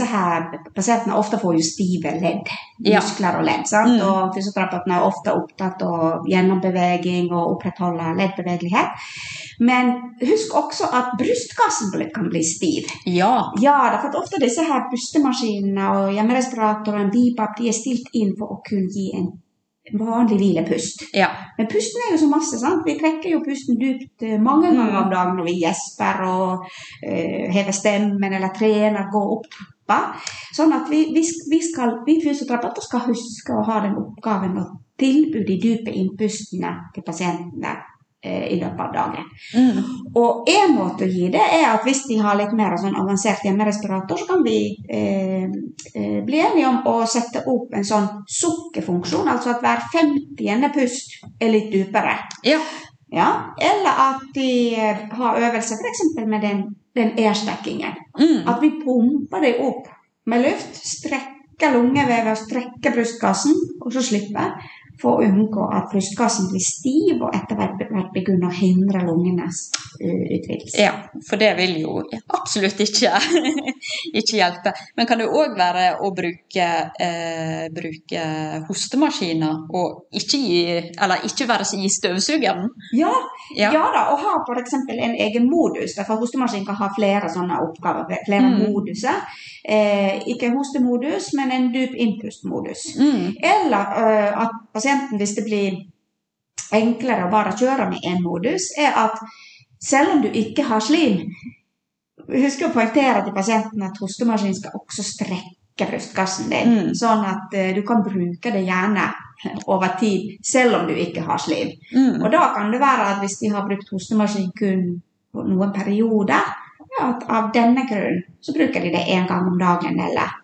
Her, pasientene ofte får jo stive ledd, muskler og ledd. Sant? Mm. Og fysioterapeutene er ofte opptatt av gjennombeveging og opprettholde leddbevegelighet. Men husk også at brystkassen kan bli stiv. Ja. Ja, for ofte disse her pustemaskinene og hjemmerespiratoren, BIPAP, de er stilt inn for å kunne gi en vanlig hvilepust. ja. Men pusten er jo så masse, sant? Vi trekker jo pusten dypt eh, mange ganger om dagen når vi gjesper og eh, hever stemmen eller trener, går opp trappa. Sånn at vi, vi, vi, skal, vi fysioterapeuter skal huske å ha den oppgaven å tilby de dype innpustene til pasientene eh, i løpet av dagen. Mm. Og en måte å gi det er at hvis de har litt mer sånn avansert hjemmerespirator, så kan vi eh, eh, bli enige om å sette opp en sånn sukkerfunksjon, altså at hver femtiende pust er litt dypere. Ja. Ja? Eller at de har øvelse f.eks. med den, den airstackingen. Mm. At vi pumper det opp med luft, strekker lungevevet og strekker brystkassen, og så slipper for å unngå at brystkassen blir stiv og etter hvert begynner å hindre lungenes uh, utvidelse. Ja, for det vil jo absolutt ikke, ikke hjelpe. Men kan det òg være å bruke, eh, bruke hostemaskiner og ikke, gi, eller ikke være i støvsugeren? Ja, Ja. ja. da, og ha f.eks. en egen modus. For hostemaskinen kan ha flere sånne oppgaver, flere Mm. moduser. Eh, ikke hostemodus, men en dyp innpustmodus. Mm. Eller eh, at pasienten, hvis det blir enklere å bare kjøre med én modus, er at selv om du ikke har slim Husk å poengtere til pasienten at hostemaskinen skal også strekke brystkassen din. Mm. Sånn at eh, du kan bruke det gjerne over tid, selv om du ikke har slim. Mm. Og da kan det være at hvis de har brukt hostemaskin kun noen perioder, ja, at av denne grunn så bruker de det én gang om dagen eller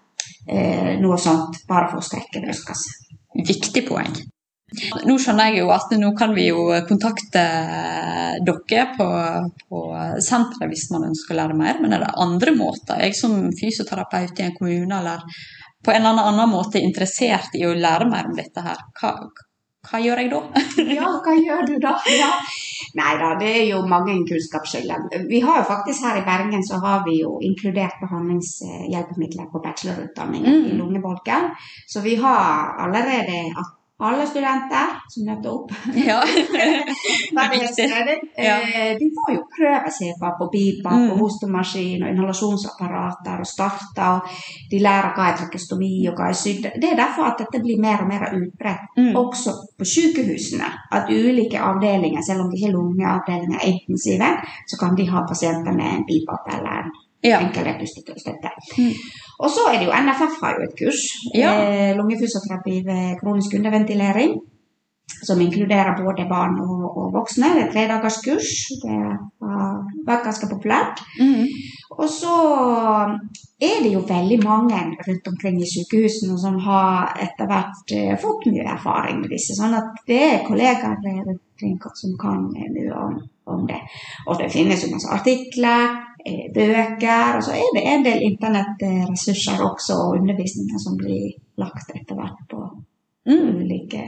eh, noe sånt, bare for å strekke brystkassen. Viktig poeng. Nå skjønner jeg jo at nå kan vi jo kontakte dere på, på senteret hvis man ønsker å lære mer, men er det andre måter? Jeg som fysioterapeut i en kommune eller på en eller annen måte interessert i å lære mer om dette her, hva, hva gjør jeg da? Ja, hva gjør du da? Ja. Nei da, det er jo mange kunnskapsskiller. Vi har jo faktisk her i Bergen så har vi jo inkludert behandlingshjelpemidler på bachelorutdanningen Mm. i lungebolken. Så vi har allerede at alle studenter som møter opp Ja. Ferdighetstrening. Ja. Eh, De får jo prøve seg på, på BIPAP Mm. hostemaskin og inhalasjonsapparater og starte, og de lærer hva er trakestomi og hva er sydd. Det er derfor at dette blir mer og mer utbredt, Mm. også på sykehusene. At ulike avdelinger, selv om de har lungeavdelinger intensive, så kan de ha pasienter med en BIPAP eller en ja. Enkelhet og støtte. Mm. Og så er det jo NFF har jo et kurs, Ja. eh, lungefysioterapi ved kronisk underventilering, som inkluderer både barn og, og voksne. Det er et tredagers kurs. Det har vært ganske populært. Mm. Og så er det jo veldig mange rundt omkring i sykehusene som har etter hvert eh, fått mye erfaring med disse. Sånn at det er kollegaer rundt omkring som kan eh, mye om, om det. Og det finnes jo masse artikler, eh, bøker, og så er det en del internettressurser også, og undervisninger som blir lagt etter hvert på Mm. ulike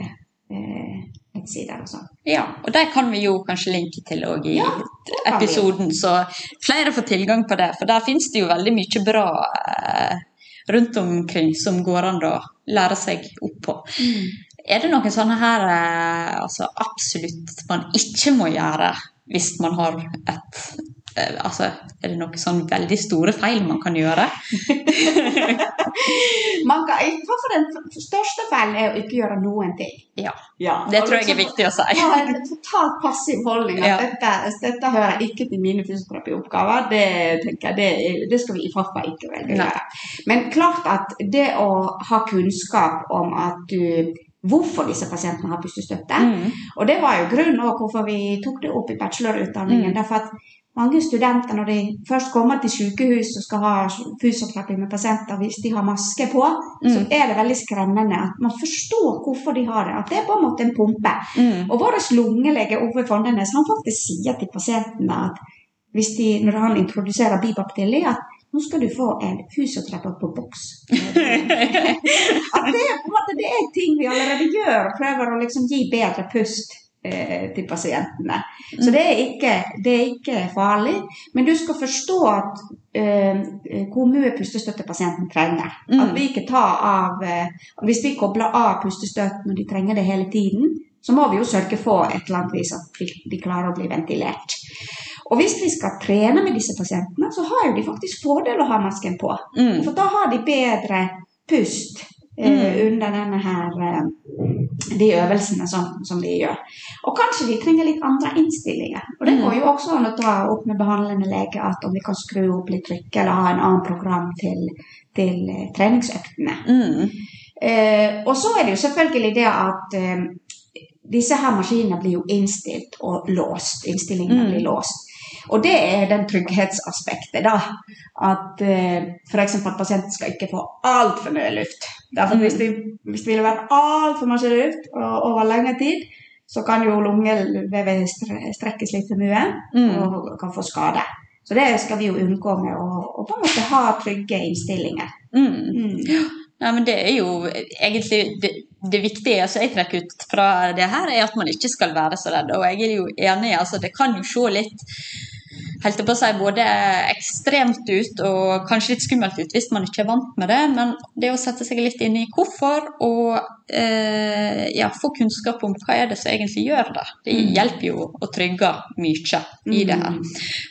eh, nettsider og sånn. Ja, og der kan vi jo kanskje linke til òg i Ja, det episoden, så flere får tilgang på det. For der finnes det jo veldig mye bra eh, rundt omkring som går an å lære seg opp på. Er det noen sånne her eh, altså absolutt man ikke må gjøre hvis man har et eh, Altså, er det noen sånn veldig store feil man kan gjøre? Man kan, for den største feilen er å ikke gjøre noen ting. Ja, Ja, det tror jeg er liksom viktig å si. Ja, en totalt passiv holdning. At Ja. dette, dette hører ikke til mine fysioterapioppgaver. Det tenker jeg, det, det skal vi i FAFA ikke velge å gjøre. Men klart at det å ha kunnskap om at du Hvorfor disse pasientene har pustestøtte. Mm. Og det var jo grunnen også hvorfor vi tok det opp i bachelorutdanningen. Mm. Derfor at mange studenter, når de først kommer til sykehus og skal ha fysioterapi med pasienter, hvis de har maske på, så Mm. er det veldig skremmende at man forstår hvorfor de har det. At det er på en måte en pumpe. Mm. Og vår lungelege Ove Fondenes han faktisk sier til pasientene at hvis de, når han introduserer bibaptili, at nå skal du få en fysioterapeut på boks. at det, på en måte, det er ting vi allerede gjør, og prøver å liksom gi bedre pust til pasientene. Så det er, ikke, det er ikke farlig, men du skal forstå at eh, hvor mye pustestøtte pasienten trenger. Mm. At vi ikke tar av eh, Hvis vi kobler av pustestøtten når de trenger det hele tiden, så må vi jo sørge for et eller annet vis at de- klarer å bli ventilert. Og hvis vi skal trene med disse pasientene, så har jo de faktisk fordel å ha masken på. Mm. For da har de bedre pust eh, Mm. under denne her eh, de øvelsene som, som vi gjør. Og kanskje de trenger litt andre innstillinger. Og det Mm. går jo også an å ta opp med behandlende lege at om vi kan skru opp litt trykk eller ha en annen program til, til eh, treningsøktene. Mm. Eh, og så er det jo selvfølgelig det at eh, disse her maskinene blir jo innstilt og låst. Innstillingene Mm. blir låst. Og det er den trygghetsaspektet, da. At eh, f.eks. at pasienten skal ikke få altfor mye luft. Derfor Mm. hvis, det, hvis det vil være altfor mye luft og, over lengre tid, så kan jo lungevevet strekkes litt for mye Mm. og kan få skade. Så det skal vi jo unngå med å, å på en måte ha trygge innstillinger. Mm. Mm. Ja, men det er jo egentlig det, det viktige altså jeg trekker ut fra det her, er at man ikke skal være så redd. Og jeg er jo enig, altså det kan jo se litt helt på å si, både ekstremt ut og kanskje litt skummelt ut hvis man ikke er vant med det. Men det å sette seg litt inn i hvorfor og eh, ja, få kunnskap om hva er det som egentlig gjør det, det Mm. hjelper jo å trygge mye i det her.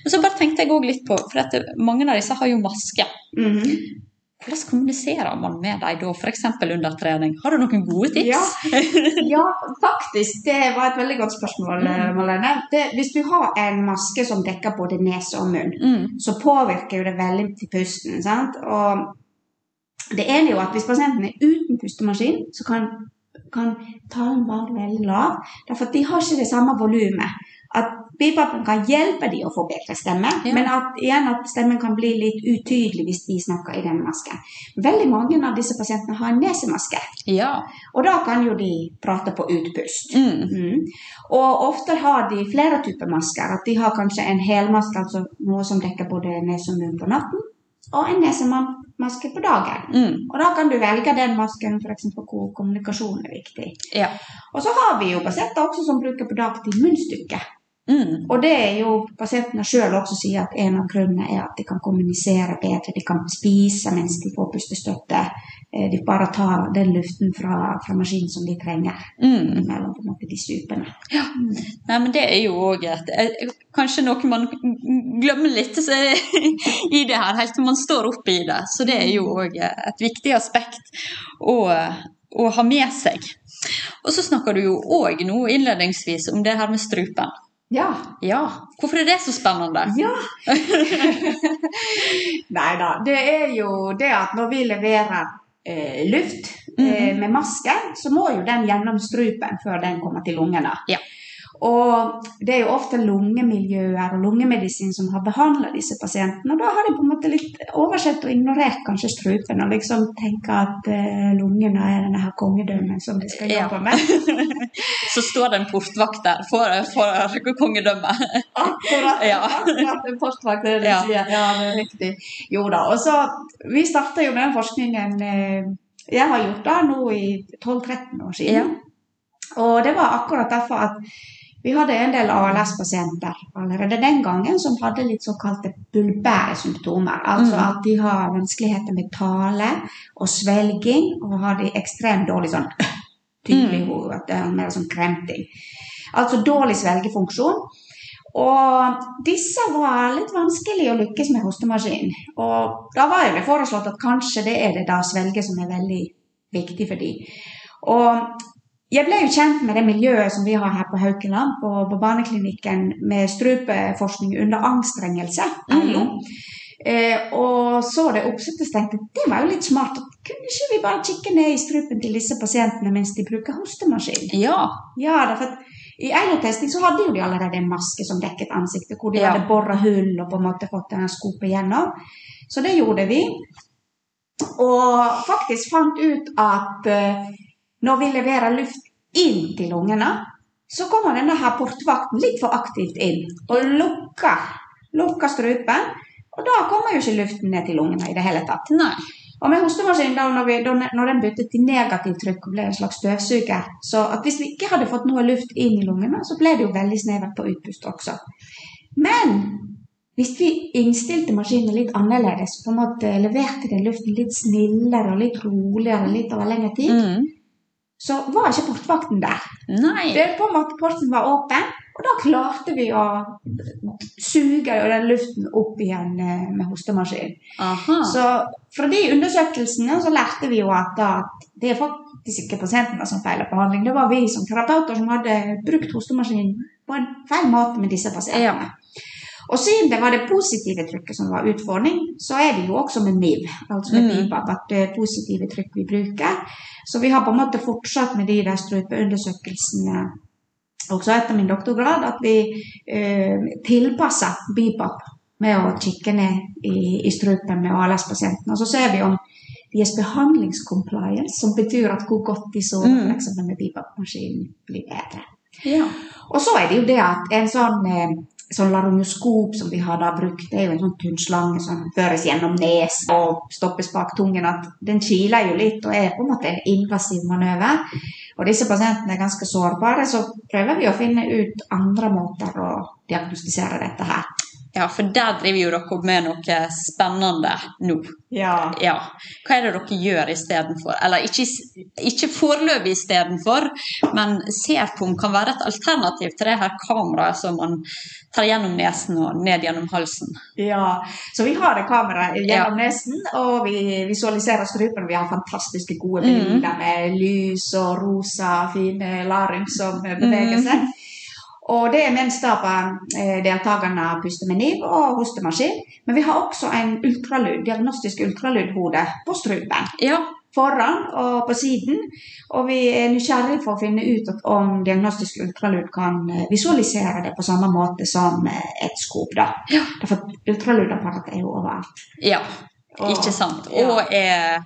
Men så bare tenkte jeg òg litt på, for at mange av disse har jo maske. Mhm. Hvordan kommuniserer man med dem da, f.eks. under trening? Har du noen gode tips? Ja. Ja, faktisk. Det var et veldig godt spørsmål, Mm. Malene. Det, hvis du har en maske som dekker både nese og munn, Mm. så påvirker det veldig til pusten. sant? Og det ene er jo at hvis pasienten er uten pustemaskin, så kan, kan talen være veldig lav. Derfor de har ikke det samme volumet. At bipapen kan hjelpe dem å få bedre stemme, Ja. men at, igjen at stemmen kan bli litt utydelig hvis de snakker i den masken. Veldig mange av disse pasientene har en nesemaske, Ja. og da kan jo de prate på utpust. Mm. Mm. Og ofte har de flere typer masker. At de har kanskje en helmaske, altså noe som dekker både nese og munn på natten, og en nesemaske på dagen. Mm. Og da kan du velge den masken f.eks. hvor kommunikasjon er viktig. Ja. Og så har vi jo pasienter også som bruker på dagtid munnstykke. Mm. Og det er jo pasientene sjøl også sier at en av grunnene er at de kan kommunisere bedre. De kan spise mens de får pustestøtte. Eh, De bare tar den luften fra, fra maskinen som de trenger Mm. mellom på en måte de stupene. Nei, men det er jo òg et eh, Kanskje noe man glemmer litt så, i det her, helt til man står oppe i det. Så det er jo òg et viktig aspekt å, å ha med seg. Og så snakker du jo òg nå innledningsvis om det her med strupen. Ja. Ja, hvorfor er det så spennende? Ja! Nei da. Det er jo det at når vi leverer eh, luft eh, med maske, så må jo den gjennom strupen før den kommer til lungene. Ja. Og det er jo ofte lungemiljøer og lungemedisin som har behandla disse pasientene. Og da har de på en måte litt oversett og ignorert kanskje strupen og liksom tenker at eh, lungene er denne her kongedømmen som de skal Ja. jobbe med. Så står det en portvakt der for, for kongedømmet. Akkurat. Ja. akkurat en postvakt, det er det Ja. sier. Ja, det er riktig. Jo da. Og så, vi starta jo med den forskningen eh, jeg har gjort da nå i 12-13 år siden. Ja. Og det var akkurat derfor at vi hadde en del ALS-pasienter allerede den gangen som hadde litt såkalte bulbære symptomer. Altså Mm. at de har vanskeligheter med tale og svelging, og har de ekstremt dårlig sånn tydelig Mm. hode, er mer sånn kremting. Altså dårlig svelgefunksjon. Og disse var litt vanskelig å lykkes med hostemaskin. Og da var det foreslått at kanskje det er det da svelget som er veldig viktig for dem. Og jeg ble jo kjent med det miljøet som vi har her på Haukeland, på, på barneklinikken, med strupeforskning under angstrengelse. Mm. Eh, og så det oppsettet tenkte jeg, det var jo litt smart. Kunne ikke vi bare kikke ned i strupen til disse pasientene mens de bruker hostemaskin? Ja. Ja, for I EILO-testing så hadde jo de allerede en maske som dekket ansiktet, hvor de Ja. hadde bora hull og på en måte fått denne skopet gjennom. Så det gjorde vi. Og faktisk fant ut at eh, når vi leverer luft inn til lungene, så kommer denne her portvakten litt for aktivt inn og lukker, lukker strupen. Og da kommer jo ikke luften ned til lungene i det hele tatt. Nei. Og med hostemaskinen, da, når, vi, da, når den byttet til negativt trykk og ble en slags støvsuger Så hvis vi ikke hadde fått noe luft inn i lungene, så ble det jo veldig snevert på utpust også. Men hvis vi innstilte maskinen litt annerledes, på en måte leverte den luften litt snillere og litt roligere litt over lengre tid, Mm. Så var ikke portvakten der. Nei. Det på en måte Porten var åpen, og da klarte vi å suge den luften opp igjen eh, med hostemaskin. Aha. Så fra de undersøkelsene så lærte vi jo at, at det er faktisk ikke pasientene som feiler behandling. Det var vi som terapeuter som hadde brukt hostemaskin på en feil måte med disse pasientene. Og siden det var det positive trykket som var utfordring, så er det jo også med NIV, altså med Mm. At det er positive trykk vi bruker. Så vi har på en måte fortsatt med de der strupeundersøkelsene også etter min doktorgrad, at vi eh, tilpasser BIPAP med å kikke ned i, i strupen med ALS-pasienten. Og så ser vi om deres behandlingscompliance, som betyr at hvor godt de sover Mm. liksom, med BIPAP-maskinen, blir bedre. Ja. Og så er det jo det at en sånn eh, sånn laryngoskop som vi har da brukt, det er jo en sånn tynn slange som føres gjennom nesen og stoppes bak tungen. at Den kiler jo litt og er på en måte en invasiv manøver. Og disse pasientene er ganske sårbare, så prøver vi å finne ut andre måter å diagnostisere dette her. Ja, for der driver jo dere med noe spennende nå. Ja. Ja. Hva er det dere gjør istedenfor? Eller ikke, ikke foreløpig istedenfor, men Serpom kan være et alternativ til det her kameraet som man tar gjennom nesen og ned gjennom halsen. Ja, så vi har et kamera gjennom Ja. nesen, og vi visualiserer strupen. Vi har fantastiske gode bilder med lys og rosa, fine larynx som beveger seg. Og det er mens da eh, deltakerne puster med niv og hostemaskin. Men vi har også en ultralyd, diagnostisk ultralydhode på strupen. Ja, Foran og på siden. Og vi er nysgjerrige for å finne ut om diagnostisk ultralyd kan eh, visualisere det på samme måte som eh, et skop. da. Ja. Derfor ultralydapparat er jo overalt. ja. Og- ikke sant. Og er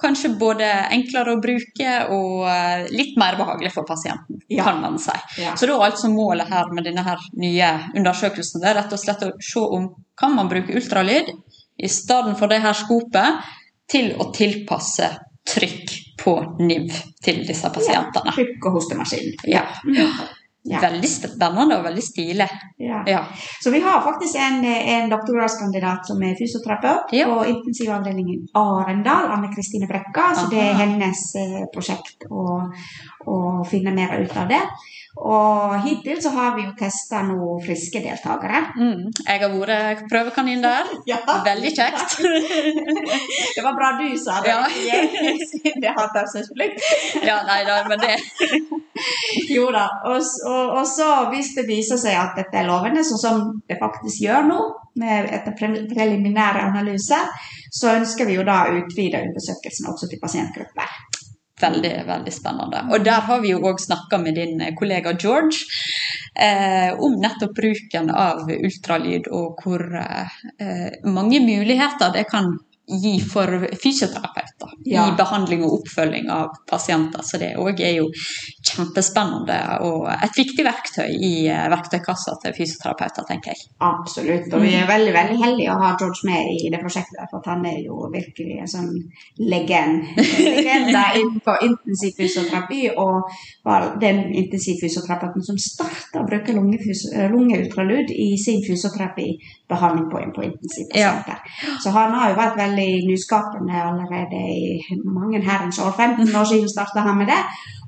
kanskje både enklere å bruke og eh, litt mer behagelig for pasienten, Ja. kan man si. Ja. Så da er altså målet her med denne her nye undersøkelsen det er rett og slett å se om kan man bruke ultralyd i stedet for det her skopet til å tilpasse trykk på NIV til disse pasientene. Trykk og hostemaskin. Ja. Ja. Veldig spennende og veldig stilig. Ja. Ja. Så vi har faktisk en, en doktorgradskandidat som er fysioterapeut Ja. på intensivavdelingen Arendal, Anne Kristine Brekka. Så det er hennes eh, prosjekt å, å finne mer ut av det. Og hittil så har vi jo testa noen friske deltakere. Mm. Jeg har vært prøvekanin der. Ja. Veldig kjekt. Det var bra du sa det. Ja. Det har taushetsplikt. ja, nei da, men det Jo da. Og, og, og så hvis det viser seg at dette er lovende, sånn som det faktisk gjør nå, med etter pre- preliminære analyser, så ønsker vi jo da å utvide undersøkelsen også til pasientgrupper. Veldig, veldig spennende. Og der har vi jo òg snakka med din kollega George eh, om nettopp bruken av ultralyd, og hvor eh, mange muligheter det kan gi for fysioterapeuter Ja. i behandling og oppfølging av pasienter. Så det òg er jo kjempespennende og et viktig verktøy i eh, verktøykassa til fysioterapeuter, tenker jeg. Absolutt. Og vi er veldig veldig heldige å ha George med i det prosjektet, for han er jo virkelig en sånn legend. legende innenfor intensiv fysioterapi, og var den intensivfysioterapeuten som starta å bruke lungeultralyd i sin fysioterapibehandling på, på intensivpasienter. Så han har jo vært veldig nyskapende allerede i mange herrens år. 15 år siden starta han med det.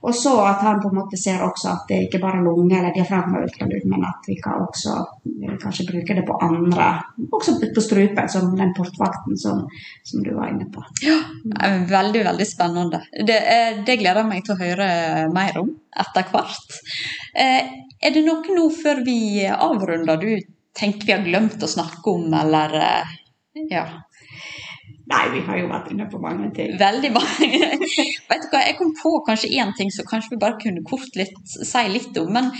Og så at han på en måte ser også at det ikke bare er lunge eller diafragmaultralyd, men at vi kan også eh, kanskje bruke det på andre, også på strupen, som den portvakten som, som du var inne på. Ja, Veldig, veldig spennende. Det, eh, det gleder jeg meg til å høre mer om etter hvert. Eh, Er det noe nå før vi avrunder du tenker vi har glemt å snakke om, eller eh, Ja. Nei, vi har jo vært inne på mange ting. Veldig mange. Vet du hva, Jeg kom på kanskje én ting som kanskje vi bare kunne kort litt, si litt om. Men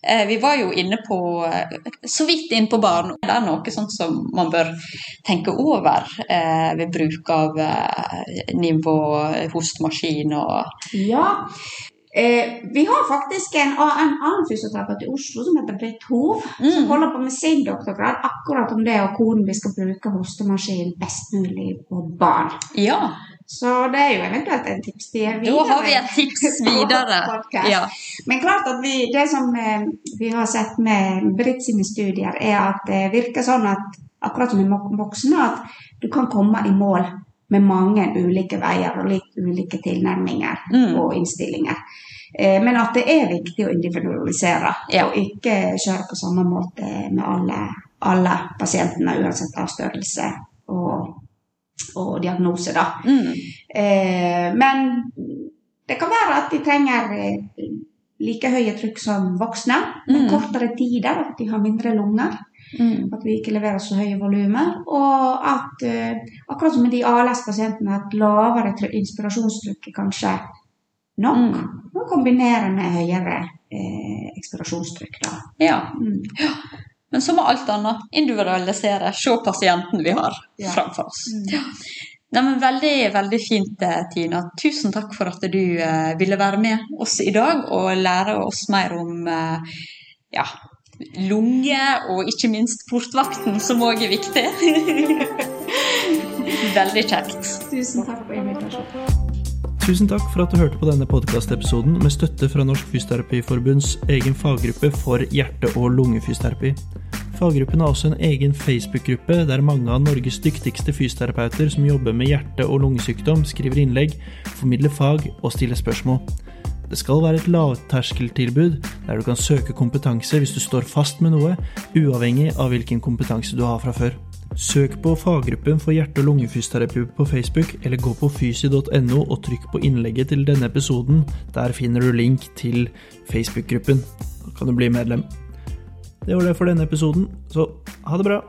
eh, vi var jo inne på eh, Så vidt inne på barn. Det er noe sånt som man bør tenke over eh, ved bruk av eh, nivå, hostmaskin og Ja. Eh, vi har faktisk en, en annen fysioterapeut i Oslo som heter Britt Hov, som Mm. holder på med sin doktorgrad akkurat om det og hvordan vi skal bruke hostemaskin best mulig på barn. Ja, Så det er jo eventuelt en tips til da har vi et tips videre. Ja. Men klart at vi, det som eh, vi har sett med Britt sine studier, er at det virker sånn at akkurat som i voksne, at du kan komme i mål med mange ulike veier og litt ulike tilnærminger Mm. og innstillinger. Eh, Men at det er viktig å individualisere, Ja. og ikke kjøre på samme måte med alle, alle pasientene, uansett av størrelse og, og diagnose. da. Mm. Eh, men det kan være at de trenger eh, like høye trykk som voksne, med Mm. kortere tider, at de har mindre lunger, Mm. at vi ikke leverer så høye volumer, og at uh, akkurat som med de ALS-pasientene, at lavere inspirasjonstrykk er kanskje nok. Mm. Og kombinere med høyere eh, ekspirasjonstrykk. Da. ja. Mm. Men som med alt annet, individualisere, se pasienten vi har Ja. framfor oss. Mm. Ja. Nei, men veldig, veldig fint, eh, Tina. Tusen takk for at du eh, ville være med oss i dag og lære oss mer om eh, ja, lunge, og ikke minst portvakten, som òg er viktig. Veldig kjekt. Tusen takk for invitasjonen. Tusen takk for at du hørte på denne podkastepisoden med støtte fra Norsk Fysioterapiforbunds egen faggruppe for hjerte- og lungefysioterapi. Faggruppen har også en egen Facebook-gruppe der mange av Norges dyktigste fysioterapeuter som jobber med hjerte- og lungesykdom, skriver innlegg, formidler fag og stiller spørsmål. Det skal være et lavterskeltilbud der du kan søke kompetanse hvis du står fast med noe, uavhengig av hvilken kompetanse du har fra før. Søk på faggruppen for hjerte- og lungefysioterapi på Facebook, eller gå på fysi.no og trykk på innlegget til denne episoden. Der finner du link til Facebook-gruppen. Da kan du bli medlem. Det var det for denne episoden, så ha det bra!